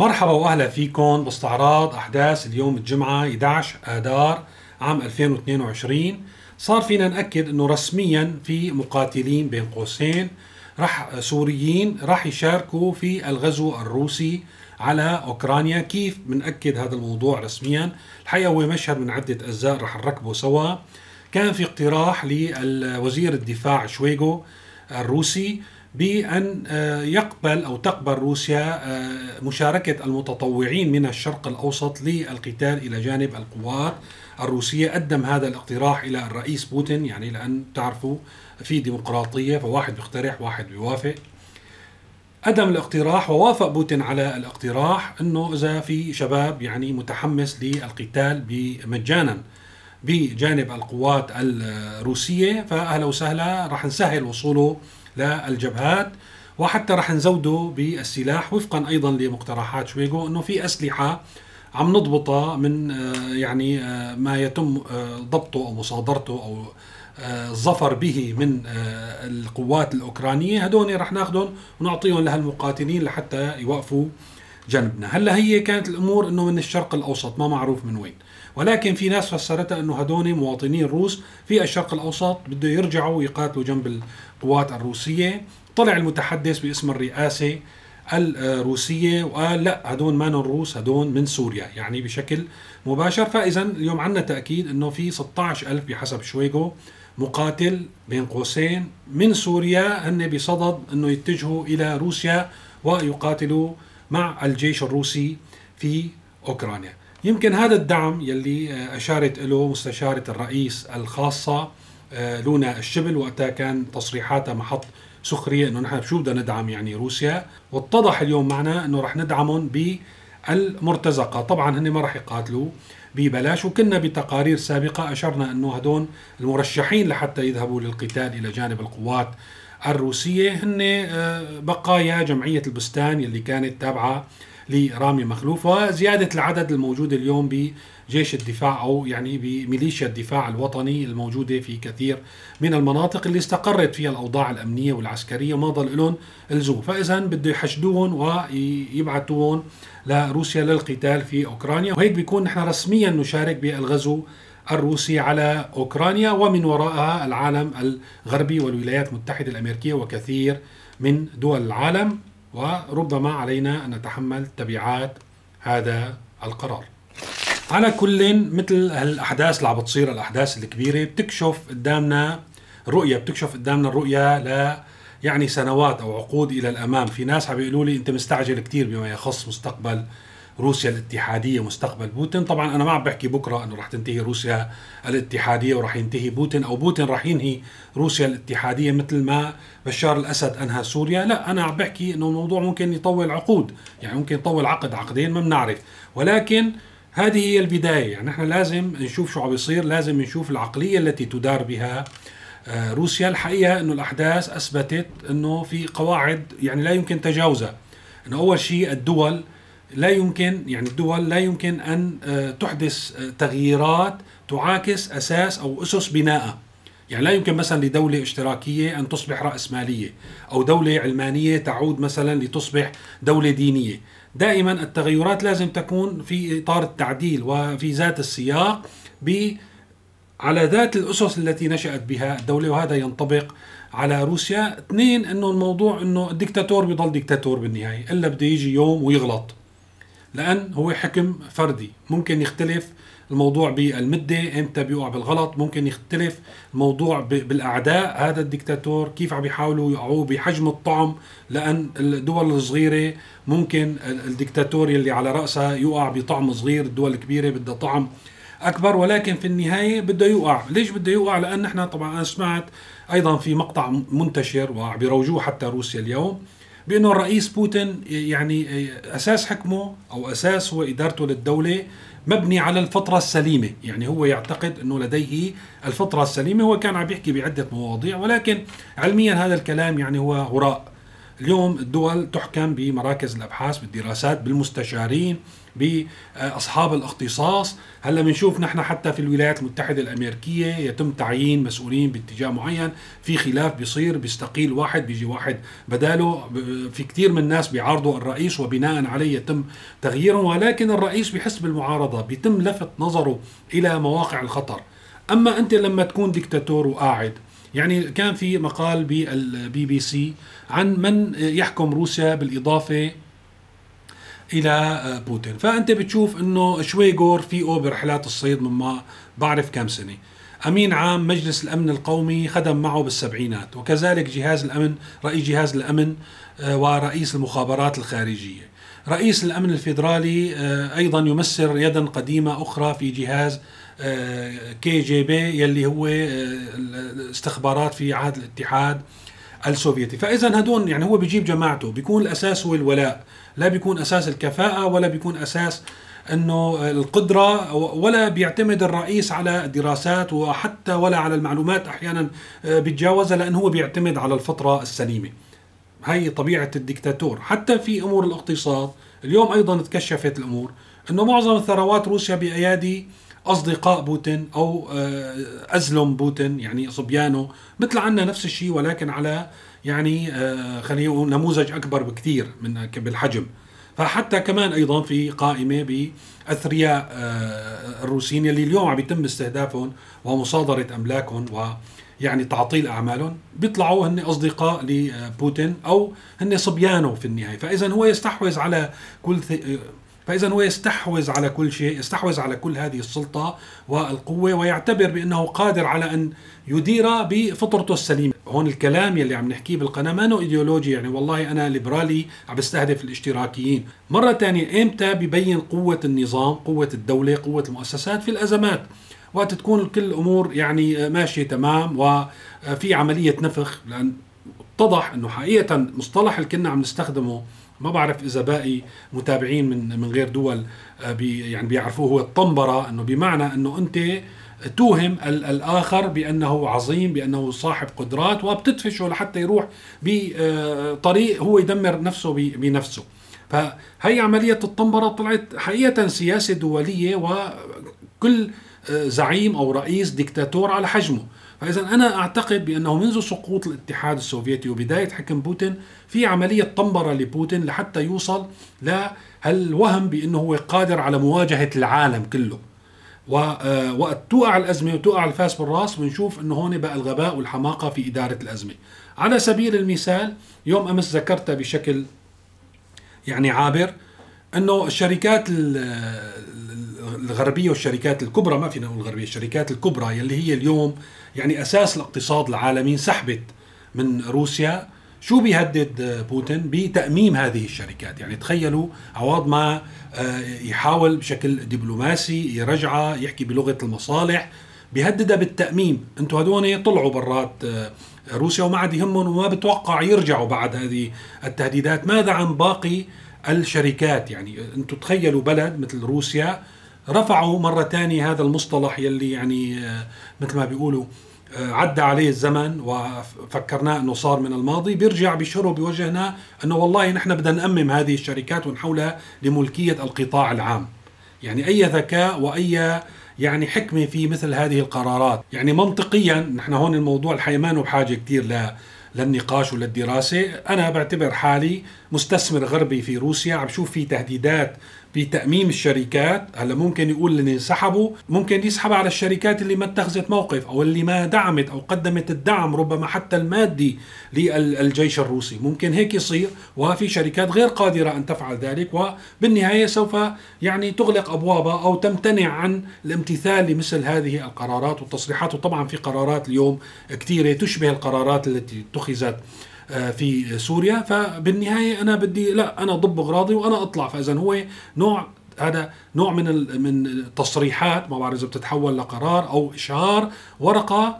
مرحبا وأهلا فيكم باستعراض أحداث اليوم الجمعة 11 آذار عام 2022 صار فينا نأكد إنه رسميا في مقاتلين بين قوسين راح سوريين راح يشاركوا في الغزو الروسي على أوكرانيا. كيف بنأكد هذا الموضوع رسميا؟ الحقيقة هو مشهد من عدة أجزاء راح نركبه سوا. كان في اقتراح لوزير الدفاع شويغو الروسي. بأن آه، يقبل أو تقبل روسيا آه، مشاركة المتطوعين من الشرق الأوسط للقتال إلى جانب القوات الروسية. قدم هذا الاقتراح إلى الرئيس بوتين يعني لأن تعرفوا في ديمقراطية فواحد بيقترح واحد بيوافق. قدم الاقتراح ووافق بوتين على الاقتراح إنه إذا في شباب يعني متحمس للقتال مجانا بجانب القوات الروسية فأهلا وسهلا راح نسهل وصوله للجبهات وحتى رح نزوده بالسلاح وفقا أيضا لمقترحات شويغو إنه في أسلحة عم نضبطها من آه، يعني آه، ما يتم آه، ضبطه أو مصادرته أو الظفر به من القوات الأوكرانية. هدول رح ناخذهم ونعطيهم لهالمقاتلين لحتى يوقفوا جنبنا. هلأ هي كانت الأمور إنه من الشرق الأوسط ما معروف من وين. ولكن في ناس فسرتها انه هدول مواطنين روس في الشرق الأوسط بده يرجعوا يقاتلوا جنب القوات الروسية. طلع المتحدث باسم الرئاسة الروسية وقال لا هدول ما روس هدول من سوريا يعني بشكل مباشر. فاذا اليوم عندنا تأكيد إنه في 16000 بحسب شويغو مقاتل بين قوسين من سوريا هن بصدد إنه يتجهوا إلى روسيا ويقاتلوا مع الجيش الروسي في أوكرانيا. يمكن هذا الدعم يلي أشارت له مستشارة الرئيس الخاصة آه، لونا الشبل وقتها كان تصريحاتها محط سخرية إنه نحن شو بدنا ندعم يعني روسيا. واتضح اليوم معنا إنه رح ندعمهم بالمرتزقة. طبعا هن ما رح يقاتلوا ببلاش وكنا بتقارير سابقة أشرنا إنه هدول المرشحين لحتى يذهبوا للقتال إلى جانب القوات الروسية. هن آه، بقايا جمعية البستان يلي كانت تابعة لرامي مخلوف وزيادة العدد الموجود اليوم بجيش الدفاع أو يعني بميليشيا الدفاع الوطني الموجودة في كثير من المناطق اللي استقرت فيها الأوضاع الأمنية والعسكرية. ما ضل لهم لزوم فإذا بده يحشدوهم ويبعثوهم لروسيا للقتال في أوكرانيا. وهيك بيكون نحن رسميا نشارك بالغزو الروسي على أوكرانيا ومن وراءها العالم الغربي والولايات المتحدة الأمريكية وكثير من دول العالم. وربما علينا أن نتحمل تبعات هذا القرار. على كل مثل الأحداث اللي عم بتصير الأحداث الكبيرة بتكشف قدامنا رؤية بتكشف قدامنا الرؤيه ل يعني سنوات أو عقود إلى الأمام، في ناس عم بيقولوا لي أنت مستعجل كثير بما يخص مستقبل روسيا الاتحادية مستقبل بوتين. طبعا أنا ما عم بحكي بكرة إنه رح تنتهي روسيا الاتحادية ورح ينتهي بوتين أو بوتين رح ينهي روسيا الاتحادية مثل ما بشار الأسد أنهى سوريا. لا أنا عم بحكي إنه الموضوع ممكن يطول عقود يعني ممكن يطول عقد عقدين ما بنعرف. ولكن هذه هي البداية. يعني نحن لازم نشوف شو عم بيصير لازم نشوف العقلية التي تدار بها آه، روسيا. الحقيقة إنه الأحداث أثبتت إنه في قواعد يعني لا يمكن تجاوزها. إنه أول شيء الدول لا يمكن يعني الدول لا يمكن أن آه، تحدث آه، تغييرات تعاكس أساس أو أسس بناء يعني لا يمكن مثلا لدولة اشتراكية أن تصبح رأسمالية أو دولة علمانية تعود مثلا لتصبح دولة دينية. دائما التغيرات لازم تكون في إطار التعديل وفي ذات السياق ب على ذات الأسس التي نشأت بها الدولة وهذا ينطبق على روسيا. اثنين إنه الموضوع إنه الدكتاتور بيضل دكتاتور بالنهاية إلا بده يجي يوم ويغلط. لأن هو حكم فردي. ممكن يختلف الموضوع بالمدة إمتى بيوقع بالغلط. ممكن يختلف الموضوع بالأعداء. هذا الدكتاتور كيف عم يحاولوا يوقعوه بحجم الطعم؟ لأن الدول الصغيرة ممكن الدكتاتور يلي على رأسها يوقع بطعم صغير. الدول الكبيرة بدها طعم أكبر. ولكن في النهاية بده يوقع ليش بده يوقع لأن نحن طبعا أنا سمعت أيضا في مقطع منتشر وبيروجوه حتى روسيا اليوم. بأنه الرئيس بوتين يعني أساس حكمه أو أساس هو إدارته للدولة مبني على الفطرة السليمة، يعني هو يعتقد أنه لديه الفطرة السليمة، هو كان عم يحكي بعدة مواضيع ولكن علميا هذا الكلام يعني هو هراء اليوم الدول تحكم بمراكز الأبحاث بالدراسات بالمستشارين بأصحاب الاختصاص. هلأ بنشوف نحن حتى في الولايات المتحدة الأمريكية يتم تعيين مسؤولين باتجاه معين. في خلاف بيصير بيستقيل واحد بيجي واحد بداله. في كثير من الناس بيعارضوا الرئيس وبناء عليه يتم تغييرهم ولكن الرئيس بحس بالمعارضة بيتم لفت نظره إلى مواقع الخطر. أما أنت لما تكون دكتاتور وقاعد يعني كان في مقال بالبي بي سي عن من يحكم روسيا بالإضافة إلى بوتين. فأنت بتشوف إنه شويغو رفيقه برحلات الصيد مما بعرف كم سنة. أمين عام مجلس الأمن القومي خدم معه بالسبعينات وكذلك جهاز الأمن رئيس جهاز الأمن آه، ورئيس المخابرات الخارجية. رئيس الأمن الفيدرالي آه، أيضا يمثل يدا قديمة أخرى في جهاز كي جي بي يلي هو الاستخبارات في عهد الاتحاد السوفيتي. فإذا هدول يعني هو بيجيب جماعته بيكون الأساس هو الولاء. لا بيكون أساس الكفاءة ولا بيكون أساس إنه القدرة ولا بيعتمد الرئيس على دراسات وحتى ولا على المعلومات أحيانا بيتجاوزها لأنه هو بيعتمد على الفطرة السليمة. هي طبيعة الدكتاتور. حتى في أمور الاقتصاد اليوم أيضا تكشفت الأمور إنه معظم ثروات روسيا بأيادي أصدقاء بوتين أو آه، أزلم بوتين يعني صبيانه مثل عنا نفس الشيء ولكن على يعني آه، خلينا نقول نموذج أكبر بكثير من بالحجم. فحتى كمان أيضا في قائمة بأثرياء آه، الروسيين اللي اليوم عم يتم استهدافهم ومصادرة أملاكهم و يعني تعطيل أعمالهم بيطلعوا هن أصدقاء لبوتين أو هن صبيانه في النهاية. فاذا هو يستحوذ على كل فإذا هو يستحوذ على كل شيء يستحوذ على كل هذه السلطة والقوة ويعتبر بأنه قادر على أن يدير بفطرته السليمة. هون الكلام يلي عم نحكيه بالقناة مانو إيديولوجي يعني والله أنا ليبرالي عم بستهدف الاشتراكيين. مرة ثانية إمتى ببين قوة النظام قوة الدولة قوة المؤسسات في الأزمات؟ وقت تكون كل الأمور يعني ماشية تمام وفي عملية نفخ لأن اتضح أنه حقيقة مصطلح اللي كنا عم نستخدمه ما بعرف إذا باقي متابعين من من غير دول آه، بي يعني بيعرفوه. هو الطنبرة إنه بمعنى إنه أنت توهم الآخر بأنه عظيم بأنه صاحب قدرات وبتدفشه لحتى يروح بطريق هو يدمر نفسه بنفسه. فهي عملية الطنبرة طلعت حقيقة سياسة دولية وكل آه، زعيم أو رئيس ديكتاتور على حجمه فإذا أنا أعتقد بأنه منذ سقوط الاتحاد السوفيتي وبداية حكم بوتين في عملية طنبرة لبوتين لحتى يوصل لهالوهم بأنه هو قادر على مواجهة العالم كله ووقت آه، توقع الأزمة وتوقع الفاس بالرأس بنشوف إنه هون بقى الغباء والحماقة في إدارة الأزمة. على سبيل المثال يوم أمس ذكرتها بشكل يعني عابر إنه الشركات الغربية والشركات الكبرى ما فينا نقول الغربية الشركات الكبرى يلي هي اليوم يعني أساس الاقتصاد العالمي انسحبت من روسيا. شو بيهدد بوتين؟ بتأميم هذه الشركات. يعني تخيلوا عوض ما آه، يحاول بشكل دبلوماسي يرجعها يحكي بلغة المصالح بيهددها بالتأميم. أنتم هدول طلعوا برات آه، روسيا وما عاد يهمهم وما بتوقع يرجعوا بعد هذه التهديدات. ماذا عن باقي الشركات؟ يعني أنتم تخيلوا بلد مثل روسيا رفعوا مرة ثانية هذا المصطلح يلي يعني آه، مثل ما بيقولوا آه، عدى عليه الزمن وفكرناه إنه صار من الماضي. بيرجع بشره بوجهنا إنه والله نحن بدنا نأمم هذه الشركات ونحولها لملكية القطاع العام. يعني أي ذكاء وأي يعني حكمة في مثل هذه القرارات. يعني منطقيا نحن هون الموضوع الحقيقة ما بحاجة كثير ل للنقاش وللدراسة. أنا بعتبر حالي مستثمر غربي في روسيا. عم شوف في تهديدات بتأميم الشركات. هلا ممكن يقول اللي انسحبوا ممكن يسحب على الشركات اللي ما اتخذت موقف أو اللي ما دعمت أو قدمت الدعم ربما حتى المادي للجيش الروسي. ممكن هيك يصير وفي شركات غير قادرة أن تفعل ذلك وبالنهاية سوف يعني تغلق أبوابها أو تمتنع عن الامتثال لمثل هذه القرارات والتصريحات. وطبعا في قرارات اليوم كثيرة تشبه القرارات التي اتخذت في سوريا فبالنهاية أنا بدي لا أنا ضب أغراضي وأنا أطلع. فاذا هو نوع هذا نوع من من التصريحات ما بعرف إذا بتتحول لقرار أو اشهار ورقة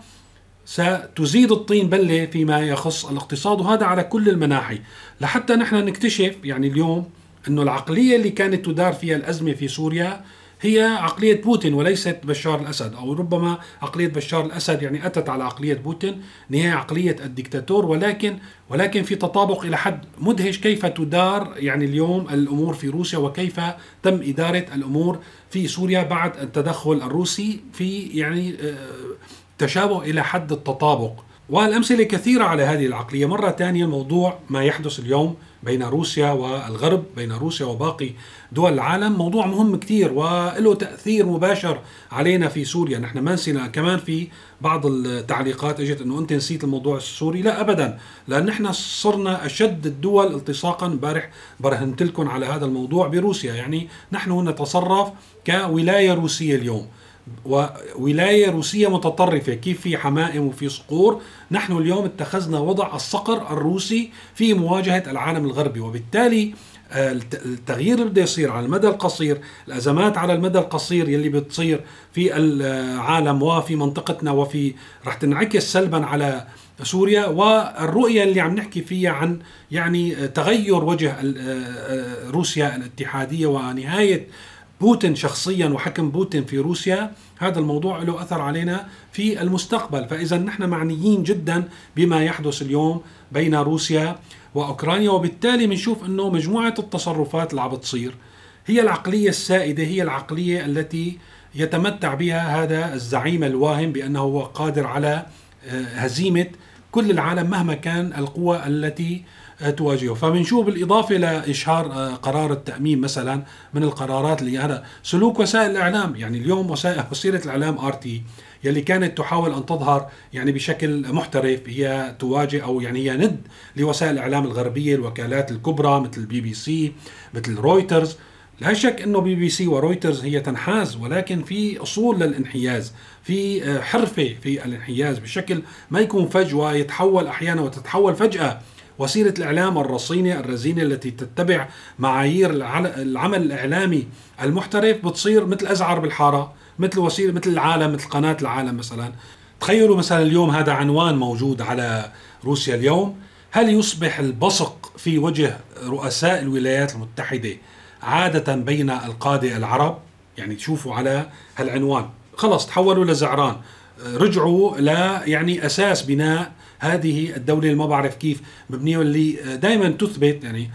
ستزيد الطين بلة فيما يخص الاقتصاد وهذا على كل المناحي. لحتى نحن نكتشف يعني اليوم إنه العقلية اللي كانت تدار فيها الأزمة في سوريا هي عقلية بوتين وليست بشار الأسد أو ربما عقلية بشار الأسد يعني أتت على عقلية بوتين هي عقلية الدكتاتور ولكن ولكن في تطابق إلى حد مدهش كيف تدار يعني اليوم الأمور في روسيا وكيف تم إدارة الأمور في سوريا بعد التدخل الروسي في يعني آه، تشابه إلى حد التطابق. والأمثلة كثيرة على هذه العقلية. مرة ثانية الموضوع ما يحدث اليوم بين روسيا والغرب بين روسيا وباقي دول العالم. موضوع مهم كثير وله تأثير مباشر علينا في سوريا. نحن ما نسينا كمان في بعض التعليقات أجت إنه أنت نسيت الموضوع السوري. لا ابدا لأن نحن صرنا أشد الدول التصاقا امبارح. برهنت لكم على هذا الموضوع بروسيا. يعني نحن نتصرف كولاية روسية اليوم. وولاية روسية متطرفة. كيف في حمائم وفي صقور؟ نحن اليوم اتخذنا وضع الصقر الروسي في مواجهة العالم الغربي وبالتالي آه، التغيير اللي بده يصير على المدى القصير الأزمات على المدى القصير يلي بتصير في العالم وفي منطقتنا وفي رح تنعكس سلبا على سوريا. والرؤية اللي عم نحكي فيها عن يعني تغير وجه آه، آه، روسيا الاتحادية ونهاية بوتين شخصيا وحكم بوتين في روسيا هذا الموضوع له أثر علينا في المستقبل. فاذا نحن معنيين جدا بما يحدث اليوم بين روسيا وأوكرانيا وبالتالي بنشوف إنه مجموعة التصرفات اللي عم بتصير. هي العقلية السائدة هي العقلية التي يتمتع بها هذا الزعيم الواهم بأنه هو قادر على آه، هزيمة كل العالم مهما كان القوى التي تواجهه. فبنشوف بالإضافة لإشهار آه، قرار التأميم مثلا من القرارات اللي هذا سلوك وسائل الإعلام. يعني اليوم وسائل وسيلة الإعلام آر تي يلي كانت تحاول أن تظهر يعني بشكل محترف هي تواجه أو يعني هي ند لوسائل الإعلام الغربية الوكالات الكبرى مثل البي بي سي مثل رويترز. لا شك إنه بي بي سي ورويترز هي تنحاز ولكن في أصول للانحياز في آه، حرفة في الانحياز بشكل ما يكون فجوة يتحول أحيانا وتتحول فجأة وسيلة الإعلام الرصينة الرزينة التي تتبع معايير العمل الإعلامي المحترف بتصير مثل أزعر بالحارة مثل وسيلة مثل العالم مثل قناة العالم مثلا. تخيلوا مثلا اليوم هذا عنوان موجود على روسيا اليوم. هل يصبح البصق في وجه رؤساء الولايات المتحدة عادة بين القاده العرب؟ يعني تشوفوا على هالعنوان. خلص تحولوا لزعران. رجعوا ل يعني أساس بناء هذه الدولة اللي ما بعرف كيف مبنية واللي دائما تثبت. يعني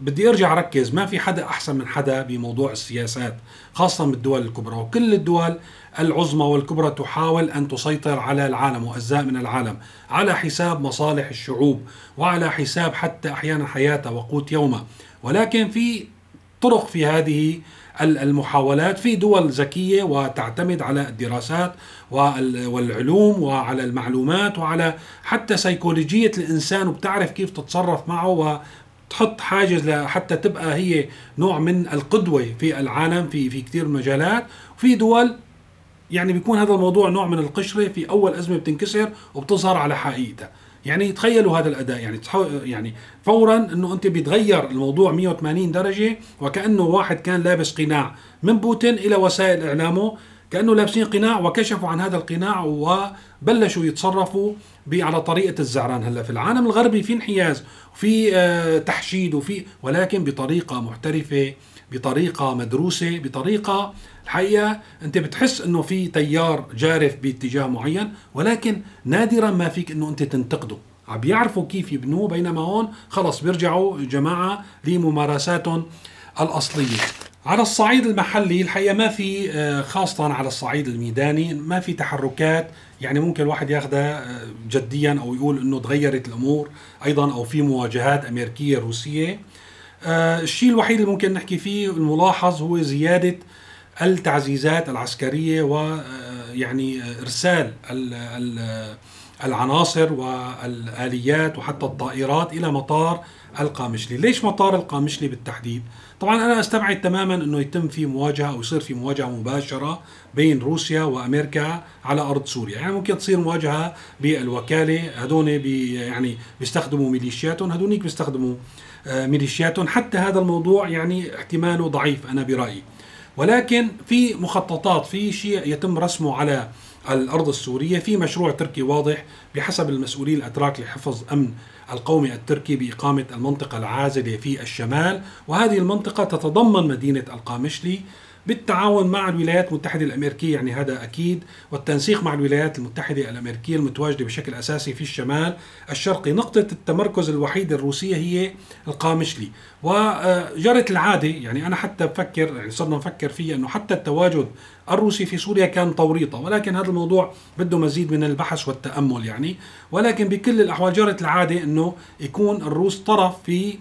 بدي أرجع أركز ما في حدا أحسن من حدا بموضوع السياسات خاصة بالدول الكبرى. وكل الدول العظمى والكبرى تحاول أن تسيطر على العالم وأجزاء من العالم على حساب مصالح الشعوب وعلى حساب حتى أحيانا حياتها وقوت يومها. ولكن في طرق في هذه المحاولات في دول ذكية وتعتمد على الدراسات والعلوم وعلى المعلومات وعلى حتى سيكولوجية الإنسان وبتعرف كيف تتصرف معه و تحط حاجز حتى تبقى هي نوع من القدوة في العالم في في كثير مجالات. وفي دول يعني بيكون هذا الموضوع نوع من القشرة في أول أزمة بتنكسر وبتظهر على حقيقتها. يعني تخيلوا هذا الأداء يعني يعني فورا إنه أنت بيتغير الموضوع 180 درجة وكأنه واحد كان لابس قناع من بوتين إلى وسائل إعلامه كأنه لابسين قناع وكشفوا عن هذا القناع وبلشوا يتصرفوا على طريقة الزعران. هلأ في العالم الغربي في انحياز وفي آه، تحشيد وفي ولكن بطريقة محترفة بطريقة مدروسة بطريقة الحقيقة أنت بتحس إنه في تيار جارف باتجاه معين ولكن نادرا ما فيك إنه أنت تنتقده. عم بيعرفوا كيف يبنوه بينما هون خلص بيرجعوا جماعة لممارساتهم الأصلية. على الصعيد المحلي الحقيقة ما في آه، خاصه على الصعيد الميداني ما في تحركات. يعني ممكن الواحد ياخذها آه، جديا أو يقول إنه تغيرت الأمور. أيضا أو في مواجهات أمريكية روسية. آه، الشيء الوحيد اللي ممكن نحكي فيه الملاحظ هو زيادة التعزيزات العسكرية ويعني إرسال العناصر والآليات وحتى الطائرات إلى مطار القامشلي، ليش مطار القامشلي بالتحديد؟ طبعا أنا أستبعد تماما إنه يتم في مواجهة أو يصير في مواجهة مباشرة بين روسيا وأمريكا على أرض سوريا، يعني ممكن تصير مواجهة بالوكالة، هدول بي يعني بيستخدموا ميليشياتهم، هدونيك بيستخدموا آه، ميليشياتهم، حتى هذا الموضوع يعني احتماله ضعيف أنا برأيي. ولكن في مخططات في شيء يتم رسمه على الأرض السورية في مشروع تركي واضح بحسب المسؤولين الأتراك لحفظ أمن القومي التركي بإقامة المنطقة العازلة في الشمال. وهذه المنطقة تتضمن مدينة القامشلي. بالتعاون مع الولايات المتحدة الأمريكية يعني هذا أكيد. والتنسيق مع الولايات المتحدة الأمريكية المتواجدة بشكل أساسي في الشمال الشرقي. نقطة التمركز الوحيدة الروسية هي القامشلي. وجرت العادة يعني أنا حتى بفكر يعني صرنا نفكر فيها أنه حتى التواجد الروسي في سوريا كان توريطة ولكن هذا الموضوع بده مزيد من البحث والتأمل يعني. ولكن بكل الأحوال جرت العادة أنه يكون الروس طرف في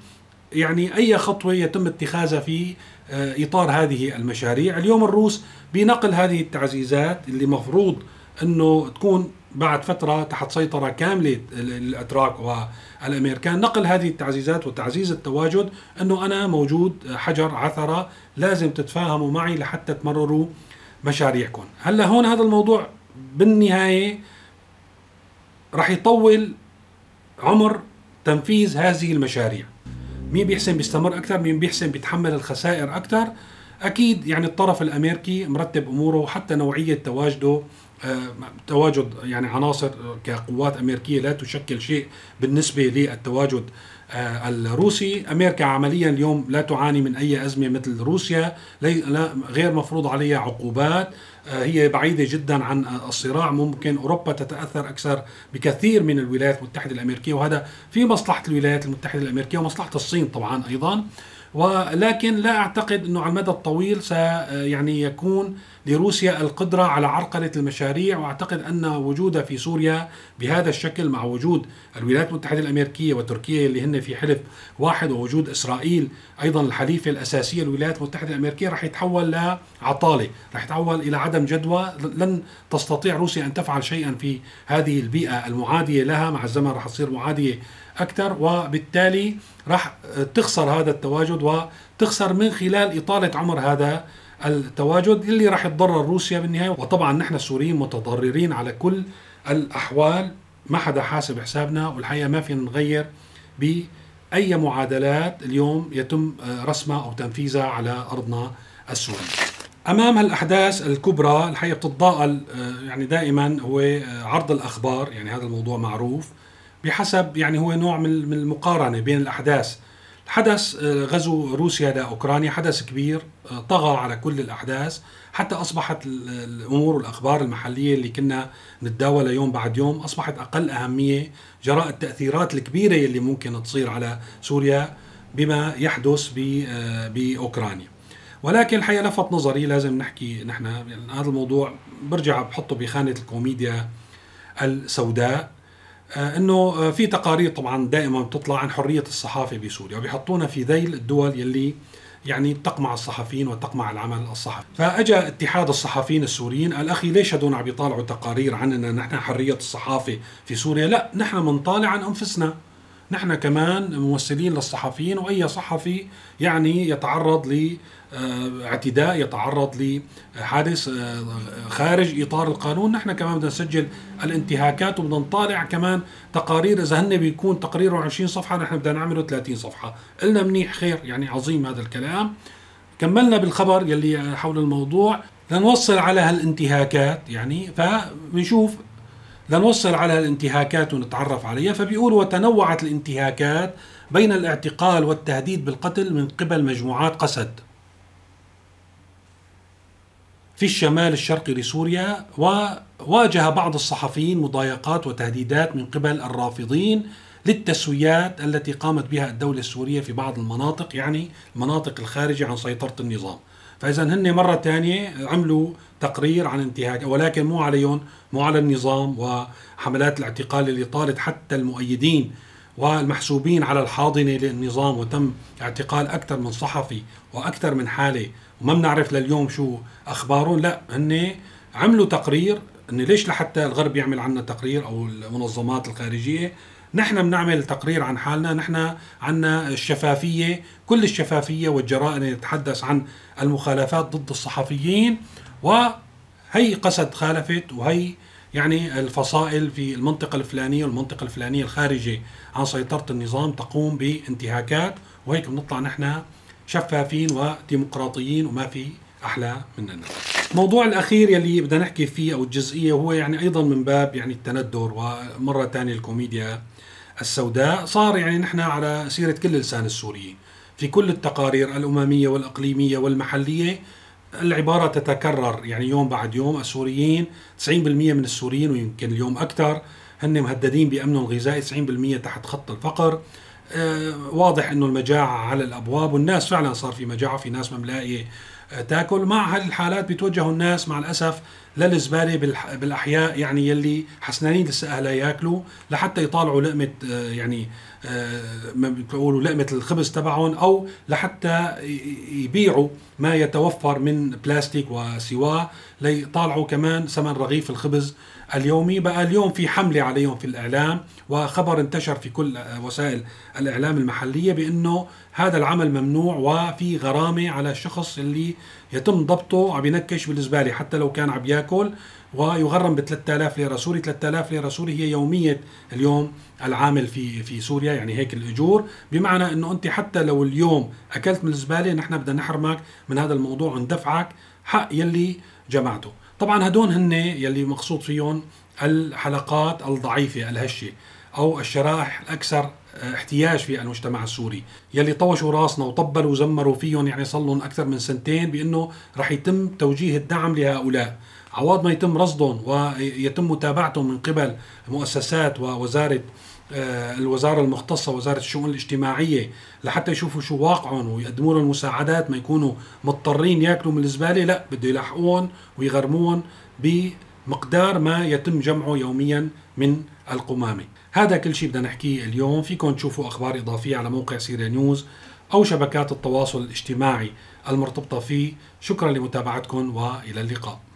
يعني أي خطوة يتم اتخاذها في آه، إطار هذه المشاريع. اليوم الروس بنقل هذه التعزيزات اللي مفروض أنه تكون بعد فترة تحت سيطرة كاملة الأتراك والأمريكان. نقل هذه التعزيزات وتعزيز التواجد أنه أنا موجود حجر عثرة لازم تتفاهموا معي لحتى تمرروا مشاريعكم. هلأ هون هذا الموضوع بالنهاية راح يطول عمر تنفيذ هذه المشاريع. مين بيحسن بيستمر أكثر مين بيحسن بيتحمل الخسائر أكثر أكيد يعني الطرف الأمريكي مرتب أموره وحتى نوعية تواجده آه، تواجد يعني عناصر كقوات أمريكية لا تشكل شيء بالنسبة للتواجد الروسي. أمريكا عمليا اليوم لا تعاني من أي أزمة مثل روسيا. غير مفروض عليها عقوبات. آه، هي بعيدة جدا عن الصراع. ممكن أوروبا تتأثر أكثر بكثير من الولايات المتحدة الأمريكية وهذا في مصلحة الولايات المتحدة الأمريكية ومصلحة الصين طبعا أيضا. ولكن لا أعتقد أنه على المدى الطويل سي يعني يكون لروسيا القدرة على عرقله المشاريع وأعتقد أن وجودها في سوريا بهذا الشكل مع وجود الولايات المتحدة الأمريكية وتركيا اللي هن في حلف واحد ووجود إسرائيل أيضا الحليفة الأساسية للولايات المتحدة الأمريكية رح يتحول لعطالة، رح يتحول إلى عدم جدوى، لن تستطيع روسيا أن تفعل شيئا في هذه البيئة المعادية لها مع الزمن رح تصير معادية أكثر وبالتالي راح تخسر هذا التواجد وتخسر من خلال إطالة عمر هذا التواجد اللي راح تضرر روسيا بالنهاية وطبعا نحن السوريين متضررين على كل الأحوال ما حدا حاسب حسابنا والحقيقة ما فينا نغير بأي معادلات اليوم يتم رسمها أو تنفيذها على أرضنا السورية. أمام هالأحداث الكبرى الحقيقة بتتضاءل يعني دائما هو عرض الأخبار يعني هذا الموضوع معروف بحسب يعني هو نوع من المقارنة بين الأحداث حدث آه، غزو روسيا لاوكرانيا حدث كبير آه، طغى على كل الأحداث حتى أصبحت الأمور والاخبار المحلية اللي كنا نتداولها يوم بعد يوم أصبحت أقل أهمية جراء التأثيرات الكبيرة اللي ممكن تصير على سوريا بما يحدث آه، بأوكرانيا. ولكن الحقيقة لفت نظري لازم نحكي نحن يعني هذا الموضوع برجع بحطه بخانة الكوميديا السوداء إنه آه، في تقارير طبعا دائما بتطلع عن حرية الصحافة بسوريا وبيحطونا في ذيل الدول يلي يعني تقمع الصحفيين وتقمع العمل الصحفي. فاجى اتحاد الصحفيين السوريين قال أخي ليش هدول عم يطالعوا تقارير عننا نحن حرية الصحافة في سوريا؟ لا نحن بنطالع عن أنفسنا. نحن كمان ممثلين للصحفيين وأي صحفي يعني يتعرض ل آه، يتعرض لحادث آه، خارج إطار القانون. نحن كمان بدنا نسجل الانتهاكات وبدنا نطالع كمان تقارير. إذا هن بيكون تقريره 20 صفحة نحن بدنا نعمله 30 صفحة. قلنا منيح خير يعني عظيم هذا الكلام. كملنا بالخبر يلي حول الموضوع. لنوصل على هالانتهاكات يعني فبنشوف لنوصل على الانتهاكات ونتعرف عليها. فبيقول وتنوعت الانتهاكات بين الاعتقال والتهديد بالقتل من قبل مجموعات قسد في الشمال الشرقي لسوريا وواجه بعض الصحفيين مضايقات وتهديدات من قبل الرافضين للتسويات التي قامت بها الدولة السورية في بعض المناطق يعني المناطق الخارجة عن سيطرة النظام. فإذا هن مرة ثانية عملوا تقرير عن انتهاك ولكن مو عليهم مو على النظام وحملات الاعتقال اللي طالت حتى المؤيدين والمحسوبين على الحاضنة للنظام وتم اعتقال أكثر من صحفي وأكثر من حالة. وما بنعرف لليوم شو أخبارهم. لا هن عملوا تقرير ان ليش لحتى الغرب يعمل عنا تقرير أو المنظمات الخارجية؟ نحن بنعمل تقرير عن حالنا نحن عنا الشفافية كل الشفافية والجراءه نتحدث عن المخالفات ضد الصحفيين وهي قسد خالفت وهي يعني الفصائل في المنطقة الفلانية والمنطقة الفلانية الخارجة عن سيطرة النظام تقوم بانتهاكات وهيك بنطلع نحن شفافين وديمقراطيين وما في أحلى مننا. الموضوع الأخير يلي بدنا نحكي فيه أو الجزئية هو يعني أيضا من باب يعني التندر ومرة ثانية الكوميديا السوداء صار يعني نحن على سيرة كل لسان السوريين في كل التقارير الأممية والإقليمية والمحلية العبارة تتكرر. يعني يوم بعد يوم السوريين 90% من السوريين ويمكن اليوم أكثر هن مهددين بأمنهم الغذائي 90% تحت خط الفقر. آه، واضح إنه المجاعة على الأبواب والناس فعلا صار في مجاعة في ناس آه، تاكل مع هذه الحالات بيتوجهوا الناس مع الأسف للزبالة بالأحياء يعني يلي حسنانين لسه أهلها ياكلوا لحتى يطالعوا لقمة آه، يعني ما بيقولوا لقمة الخبز تبعهم أو لحتى يبيعوا ما يتوفر من بلاستيك وسواه ليطالعوا كمان ثمن رغيف الخبز اليومي. بقى اليوم في حملة عليهم في الإعلام وخبر انتشر في كل وسائل الإعلام المحلية بأنه هذا العمل ممنوع وفي غرامة على الشخص اللي يتم ضبطه عم ينكش بالزبالة حتى لو كان عم ياكل. ويغرم ب 3000 ليرة سوري. 3000 ليرة سوري هي يومية اليوم العامل في في سوريا يعني هيك الأجور. بمعنى إنه أنت حتى لو اليوم أكلت من الزبالة نحن بدنا نحرمك من هذا الموضوع وندفعك حق يلي جمعته. طبعا هدول هن يلي مقصود فيهم الحلقات الضعيفة الهشة أو الشرائح الأكثر احتياج في المجتمع السوري. يلي طوشوا راسنا وطبلوا وزمروا فيهم يعني صار لهم أكثر من سنتين بأنه رح يتم توجيه الدعم لهؤلاء. عوض ما يتم رصدهم ويتم متابعتهم من قبل مؤسسات ووزارة آه، الوزارة المختصة وزارة الشؤون الاجتماعية لحتى يشوفوا شو واقعهم ويقدموا لهم مساعدات ما يكونوا مضطرين ياكلوا من الزبالة. لا بده يلحقوهم ويغرموهم بمقدار ما يتم جمعه يوميا من القمامة. هذا كل شيء بدنا نحكيه اليوم. فيكم تشوفوا أخبار إضافية على موقع سيريا نيوز أو شبكات التواصل الاجتماعي المرتبطة فيه. شكرا لمتابعتكم وإلى اللقاء.